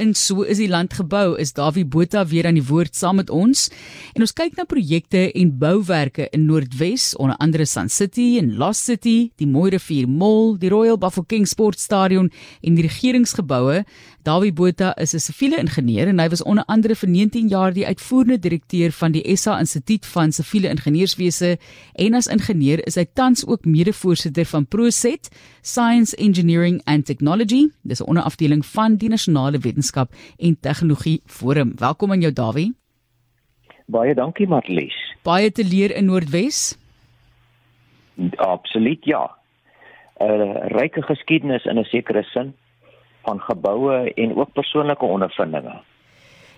in so is die land gebou. Is Dawie Botha weer aan die woord saam met ons. En ons kyk na projekte en bouwerke in Noordwes, onder andere Sun City en Lost City, die Mooi Rivier Mall, die Royal Bafokeng Sportstadion en die regeringsgeboue. Dawie Botha is 'n siviele ingenieur en hy was onder andere vir 19 jaar die uitvoerende direkteur van die SA Instituut van Siviele Ingenieurswese en as ingenieur is hy tans ook mede-voorsitter van ProSet Science Engineering and Technology. Dis 'n onderafdeling van die Nasionale Wetenskap en Tegnologie Forum. Welkom aan jou Dawie. Baie dankie Marlies. Baie te leer in Noordwes. Absoluut ja. 'n Ryke geskiedenis in 'n sekere sin van geboue en ook persoonlike ondervindinge.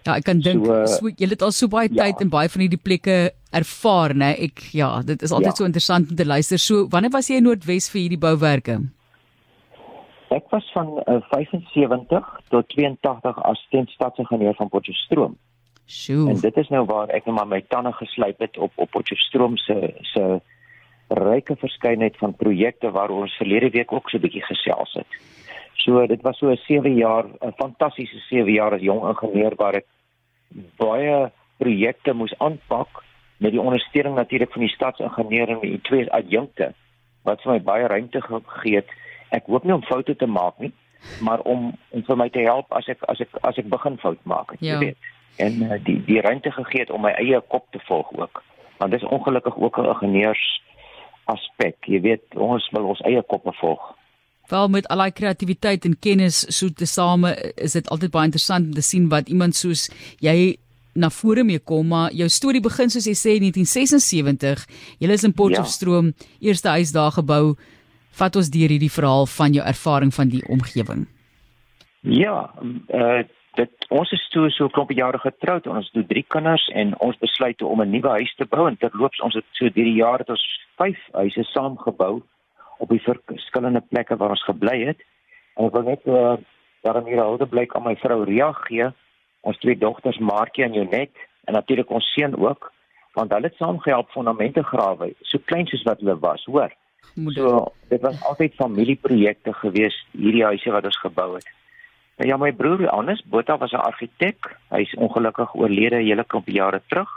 Ja, ek kan dink so, so jy het al so baie ja. tyd en baie van hierdie plekke ervaar, né? Ek ja, dit is altyd ja. so interessant om te luister. So, wanneer was jy in Noordwes vir hierdie bouwerke? Ek was van uh, 75 tot 82 assistent stadsingenieur van Potchefstroom. Sjoe. En dit is nou waar ek net maar my tande geslyp het op op Potchefstroom se se ryke verskeidenheid van projekte waar ons verlede week ook so 'n bietjie gesels het. So dit was so 'n 7 jaar, 'n fantastiese 7 jaar as jong ingenieur waar ek baie projekte moes aanpak met die ondersteuning natuurlik van die stadsingenieur en die twee adjunkte wat vir my baie ruimte gegee het ek hoop nie om foute te maak nie, maar om om vir my te help as ek as ek as ek begin fout maak, jy ja. weet. En uh, die die ruimte gegee het om my eie kop te volg ook. Want dis ongelukkig ook 'n ingenieurs aspek. Jy weet, ons wil ons eie koppe volg. Wel met al die kreatiwiteit en kennis so te same is dit altyd baie interessant om te sien wat iemand soos jy na vore mee kom maar jou storie begin soos jy sê in 1976 jy is in Potchefstroom ja. eerste huis daar gebou. Vat ons deur hierdie verhaal van jou ervaring van die omgewing. Ja, uh dit ons is toe so 'n klompie jare getroud. En ons het drie kinders en ons besluit om 'n nuwe huis te bou en terloops ons het so deur die jare het ons vyf huise saamgebou op die verskillende plekke waar ons gebly het. En ek wil net uh daarom hier ouer blyk aan my vrou Ria gee, ons twee dogters Markie en Jonet en natuurlik ons seun ook want hulle het saam gehelp fondamente grawe, so klein soos wat hulle was, hoor. Moeder. So dit was altyd familieprojekte gewees hierdie huise wat ons gebou het. Nou ja, my broer Hannes Botha was 'n argitek. Hy is ongelukkig oorlede 'n hele klomp jare terug.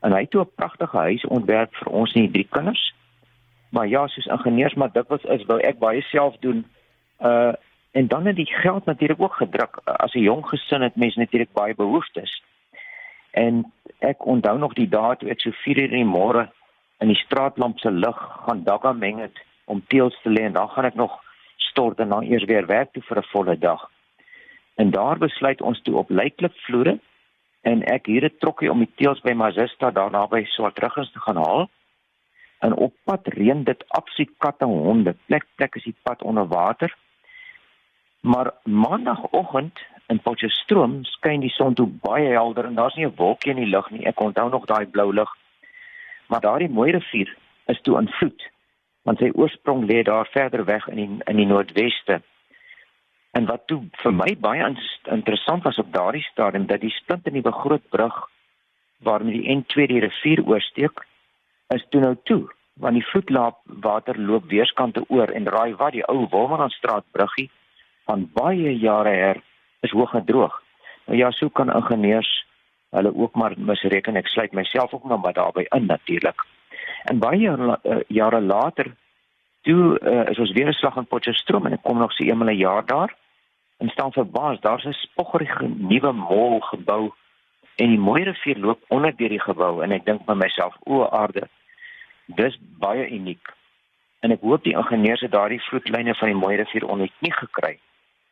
En hy het 'n pragtige huis ontwerp vir ons en die drie kinders. Maar ja, soos ingenieurs maar dikwels is wou ek baie self doen. Uh en dan het die geld natuurlik ook gedruk. As 'n jong gesin het mense natuurlik baie behoeftes. En ek onthou nog die dae toe ek so 4:00 in die môre in die straatlamp se lig gaan dagga meng het om teels te lê en dan gaan ek nog stort en dan eers weer werk toe vir 'n volle dag. En daar besluit ons toe op lyklik vloere en ek hier 'n trokkie om die teels by Mazista daar naby Swartruggens te gaan haal. En op pad reën dit absoluut katte honde. Plek plek is die pad onder water. Maar maandagooggend in Potchefstroom skyn die son toe baie helder en daar's nie 'n wolkie in die lug nie. Ek onthou nog daai blou lig maar daardie mooi rivier is toe in vloed want sy oorsprong lê daar verder weg in die, in die noordweste en wat toe vir my baie interessant was op daardie stadium dat die splinte nuwe groot brug waarmee die N2 die rivier oorsteek is toe nou toe want die vloedlaap water loop weerskante oor en raai wat die ou Wolmaranstraat bruggie van baie jare her is hoog gedroog. Nou ja, so kan ingenieurs hulle ook maar misreken. Ek sluit myself ook maar daarbey in natuurlik. En baie jare, jare later toe uh, is ons weer 'n slag in Potchefstroom en ek kom nog so eenmal 'n jaar daar en staan verbaas, daar's 'n spoggerige nuwe mall gebou en die mooi rivier loop onder deur die gebou en ek dink by myself o aarde dis baie uniek en ek hoop die ingenieurs het daardie vloedlyne van die mooi rivier onder nie gekry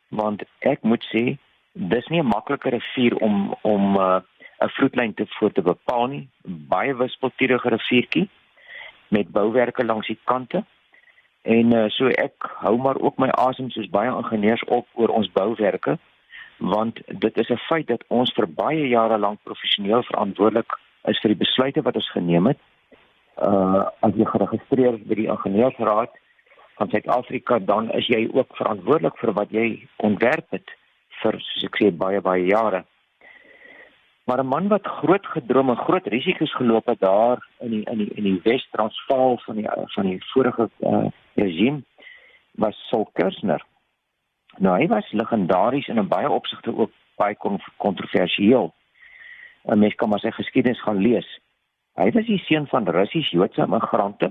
want ek moet sê dis nie 'n maklike rivier om om uh, 'n vloedlyn te voor te bepaal nie. Baie wispelturige riviertjie met bouwerke langs die kante. En uh, so ek hou maar ook my asem soos baie ingenieurs op oor ons bouwerke want dit is 'n feit dat ons vir baie jare lank professioneel verantwoordelik is vir die besluite wat ons geneem het. Uh as jy geregistreer is by die ingenieursraad van Suid-Afrika dan is jy ook verantwoordelik vir wat jy ontwerp het vir soos ek sê baie baie jare. Maar 'n man wat groot gedroom en groot risiko's geloop het daar in die in die in die Wes-Transvaal van die van die vorige uh, regime was Saul Kersner. Nou hy was legendaries en in baie opsigte ook baie kontroversieel. 'n Mens kan maar sy geskiedenis gaan lees. Hy was die seun van Russies-Joodse immigrante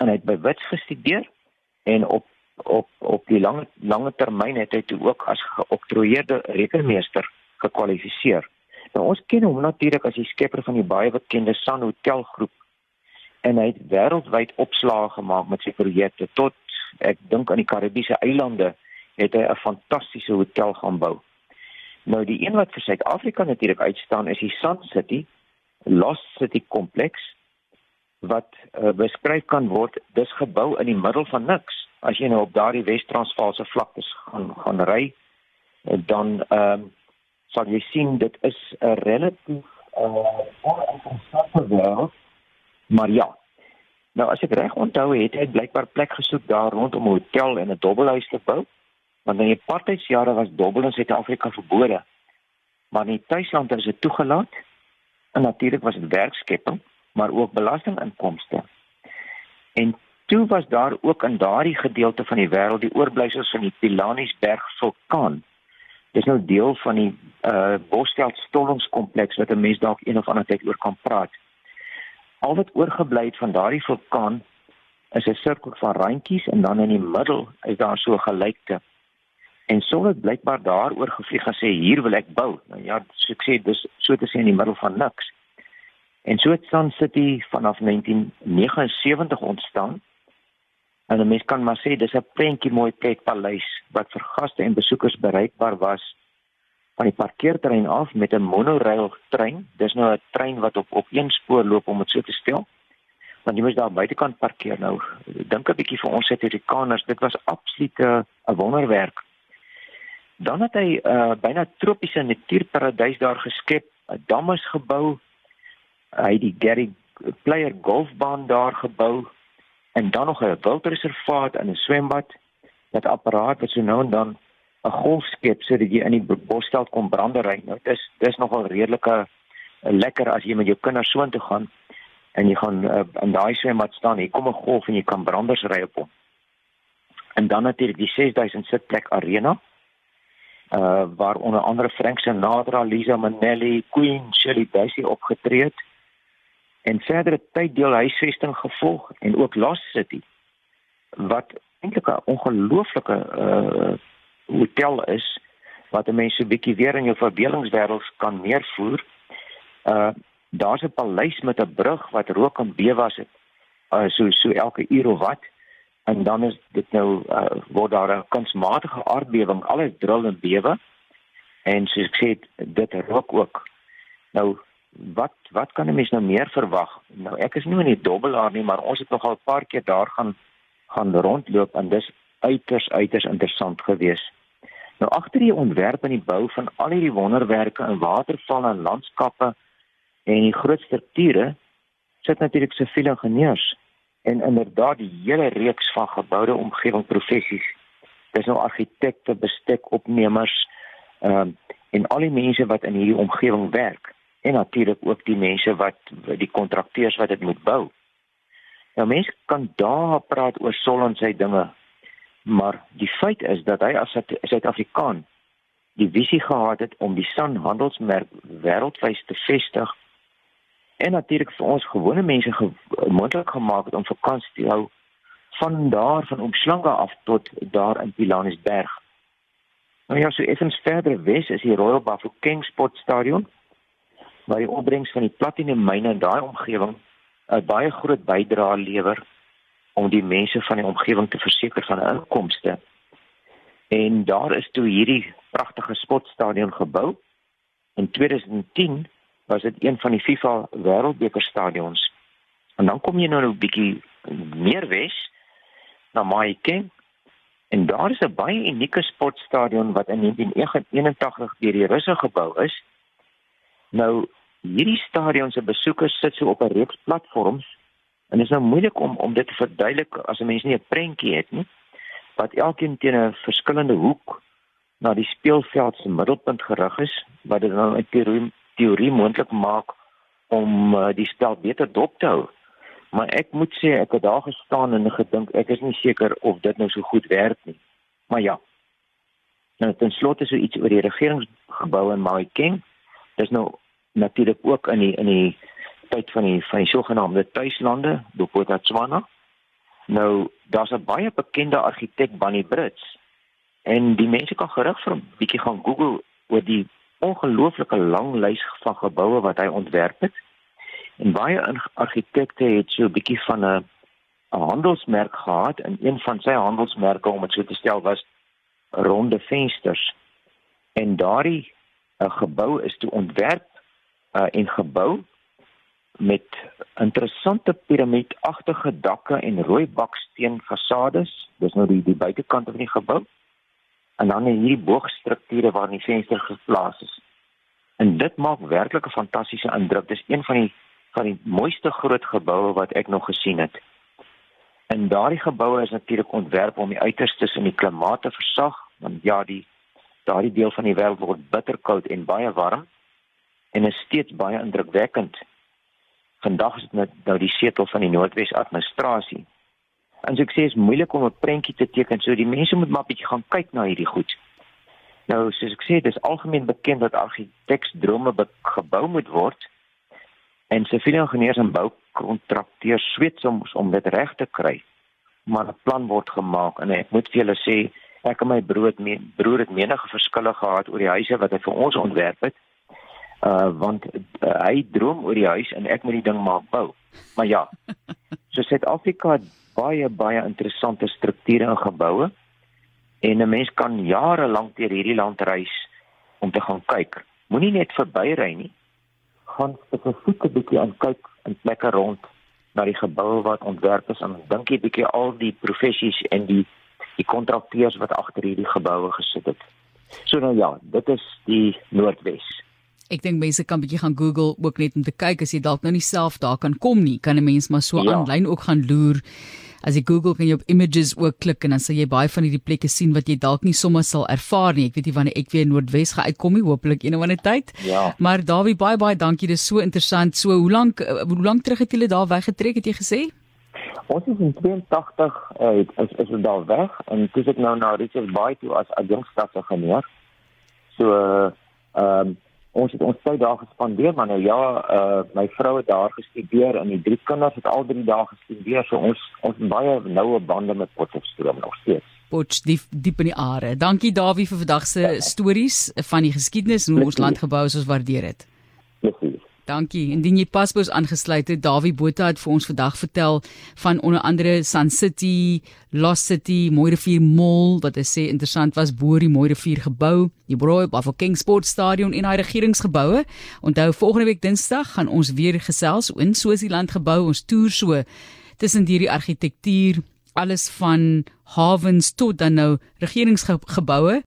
en hy het by Wits gestudeer en op op op die lange lange termyn het hy toe ook as geoktroeëerde rekenmeester gekwalifiseer. Nou ons ken hom natuurlik as die skepper van die baie bekende Sun Hotel groep en hy het wêreldwyd opslae gemaak met sy projekte tot ek dink aan die Karibiese eilande het hy 'n fantastiese hotel gaan bou. Nou die een wat vir Suid-Afrika natuurlik uitstaan is die Sun City Lost City kompleks wat uh, beskryf kan word dis gebou in die middel van niks. As jy nou op daardie Wes-Transvaalse vlaktes gaan gaan ry dan ehm um, sal jy sien dit is 'n relatief uh oninteressante wêreld maar ja. Nou as ek reg onthou het hy blykbaar plek gesoek daar rondom 'n hotel en 'n dubbelhuis te bou want in die apartheidsjare was dubbel in Suid-Afrika verbode. Maar in die tuisland is dit toegelaat en natuurlik was dit werkskepping maar ook belastinginkomste en Toe was daar ook in daardie gedeelte van die wêreld die oorblyfsels van die Pilanesberg vulkaan. Dis nou deel van die uh Bosveld stollingskompleks wat 'n mens dalk een of ander tyd oor kan praat. Al wat oorgebly het van daardie vulkaan is 'n sirkel van randjies en dan in die middel is daar so 'n gelykte. En sou dit blykbaar daaroor gevlieg en sê hier wil ek bou. Nou ja, so ek sê dis so te sê in die middel van niks. En so het Sun City vanaf 1979 ontstaan En 'n mens kan maar sê dis 'n prentjie mooi plek paleis wat vir gaste en besoekers bereikbaar was van die parkeerterrein af met 'n monorail trein. Dis nou 'n trein wat op op een spoor loop om dit so te stel. Want jy moet daar buitekant parkeer nou. Dink 'n bietjie vir ons Suid-Afrikaners, dit was absoluut 'n wonderwerk. Dan het hy 'n uh, byna tropiese natuurparadys daar geskep, 'n dam is gebou. Hy het die Gary Player golfbaan daar gebou en dan nog 'n wildreservaat en 'n swembad met apparaat wat so nou en dan 'n golf skep sodat jy in die bosveld kom brandery. Nou dis dis nogal redelike lekker as jy met jou kinders soontoe gaan en jy gaan uh, in daai swembad staan, hier kom 'n golf en jy kan branders ry op hom. En dan natuurlik die 6000 sitplek arena uh waar onder andere Frank Sinatra, Liza Minnelli, Queen, Shirley Bassey opgetree het en verdere tyd deel huisvesting gevolg en ook Lost City wat eintlik 'n ongelooflike uh hotel is wat 'n mens so 'n bietjie weer in jou verbelingswêreld kan neervoer. Uh daar's 'n paleis met 'n brug wat rook en bewe was dit uh so so elke uur of wat en dan is dit nou uh word daar 'n kunsmatige aardbewing alles dril en bewe en soos ek sê dit rook ook nou wat wat kan 'n mens nou meer verwag? Nou ek is nie in die dobbelaar nie, maar ons het nog al 'n paar keer daar gaan gaan rondloop en dis uiters uiters interessant geweest. Nou agter die ontwerp en die bou van al hierdie wonderwerke in watervalle en landskappe en die groot strukture sit natuurlik se veel ingenieurs en inderdaad die hele reeks van geboude omgewing professies. Dis nou argitekte, bestekopnemers, ehm um, en al die mense wat in hierdie omgewing werk en natuurlik ook die mense wat die kontrakteurs wat dit moet bou. Nou mense kan daar praat oor sol en sy dinge, maar die feit is dat hy as 'n Suid-Afrikaan die visie gehad het om die Sun handelsmerk wêreldwyd te vestig en natuurlik vir ons gewone mense moontlik gemaak het om vakansie te hou van daar van Omslanga af tot daar in Pilanesberg. Nou ja, so effens verder wes is die Royal Bafokeng Sportstadion waar die opbrengs van die platinum myne in daai omgewing 'n baie groot bydrae lewer om die mense van die omgewing te verseker van inkomste. En daar is toe hierdie pragtige sportstadion gebou. In 2010 was dit een van die FIFA Wêreldbeker stadions. En dan kom jy nou 'n bietjie meer wes na Mahikeng en daar is 'n baie unieke sportstadion wat in 1981 deur die Russe gebou is Nou hierdie stadion se besoekers sit so op 'n reeks platforms en dit is nou moeilik om om dit te verduidelik as 'n mens nie 'n prentjie het nie wat elkeen teen 'n verskillende hoek na die speelveld se middelpunt gerig is wat dit nou in teorie, teorie moontlik maak om uh, die spel beter dop te hou. Maar ek moet sê ek het daar gestaan en gedink ek is nie seker of dit nou so goed werk nie. Maar ja, Nou ten slotte so iets oor die regeringsgebou in Mahikeng. Dis nou natuurlik ook in die in die tyd van die van die sogenaamde tuislande, Bophuthatswana. Nou daar's 'n baie bekende argitek Bunny Brits en die mense kan gerig vir 'n bietjie gaan Google oor die ongelooflike lang lys van geboue wat hy ontwerp het. En baie argitekte het so 'n bietjie van 'n 'n handelsmerk gehad en een van sy handelsmerke om dit so te stel was ronde vensters. En daardie 'n gebou is toe ontwerp uh, en gebou met interessante piramidagtige dakke en rooi baksteen fasades. Dis nou die die buitekant van die gebou. En dan hierdie boogstrukture waar die venster geplaas is. En dit maak werklik 'n fantastiese indruk. Dis een van die van die mooiste groot geboue wat ek nog gesien het. En daardie geboue is natuurlik ontwerp om die uiterstes in die klimaat te versag, want ja, die daardie deel van die wêreld word bitterkoud en baie warm en is steeds baie indrukwekkend. Vandag is dit nou die setel van die Noordwes administrasie. En so ek sê is moeilik om 'n prentjie te teken, so die mense moet maar bietjie gaan kyk na hierdie goed. Nou soos ek sê, dit is algemeen bekend dat argiteksdrome gebou moet word en siviele ingenieurs en boukontrakteurs sweet soms om dit reg te kry. Maar 'n plan word gemaak en ek moet vir julle sê, ek en my het me, broer het menige verskille gehad oor die huise wat hy vir ons ontwerp het uh want uh, hy droom oor die huis en ek moet die ding maak bou. Maar ja. So Suid-Afrika baie baie interessante strukture en geboue en 'n mens kan jare lank deur hierdie land reis om te gaan kyk. Moenie net verbyry nie. Gaan spesifiek 'n bietjie aan kyk en plekke rond na die geboue wat ontwerp is en dink jy bietjie al die professies en die die kontrakteurs wat agter hierdie geboue gesit het. So nou ja, dit is die Noordwes. Ek dink mense kan bietjie gaan Google ook net om te kyk as jy dalk nou nie self daar kan kom nie, kan 'n mens maar so ja. aanlyn ook gaan loer. As jy Google kan jy op images ook klik en dan sal jy baie van hierdie plekke sien wat jy dalk nie sommer sal ervaar nie. Ek weet nie wanneer ek weer Noordwes gaan uitkom nie, hopelik een of ander tyd. Ja. Maar Dawie, baie baie dankie. Dit is so interessant. So, hoe lank eh, hoe lank terug het julle daar weggetrek het jy gesê? Ons is in 82 uh, is is ons daar weg en dis ek nou na Richards Bay toe as adjunkstaf geneem. So ehm uh, ons het ons tyd daar gespandeer maar nou ja uh, my vrou het daar gestudeer en die drie kinders het al drie dae gestudeer so ons ons baie noue bande met Potchefstroom nog steeds Potch diep diep in die are dankie Dawie vir vandag se ja. stories van die geskiedenis en hoe ons land gebou is ons waardeer dit Plezier. Dankie. Indien jy paspoort aangesluit het, Dawie Botha het vir ons vandag vertel van onder andere Sun City, Lost City, Mooirivier Mall wat hy sê interessant was bo die Mooirivier gebou, die Brooi Bafokeng Sport Stadion en hy regeringsgeboue. Onthou volgende week Dinsdag gaan ons weer gesels in Swaziland gebou, ons toer so tussen hierdie argitektuur alles van hawens tot dan nou regeringsgeboue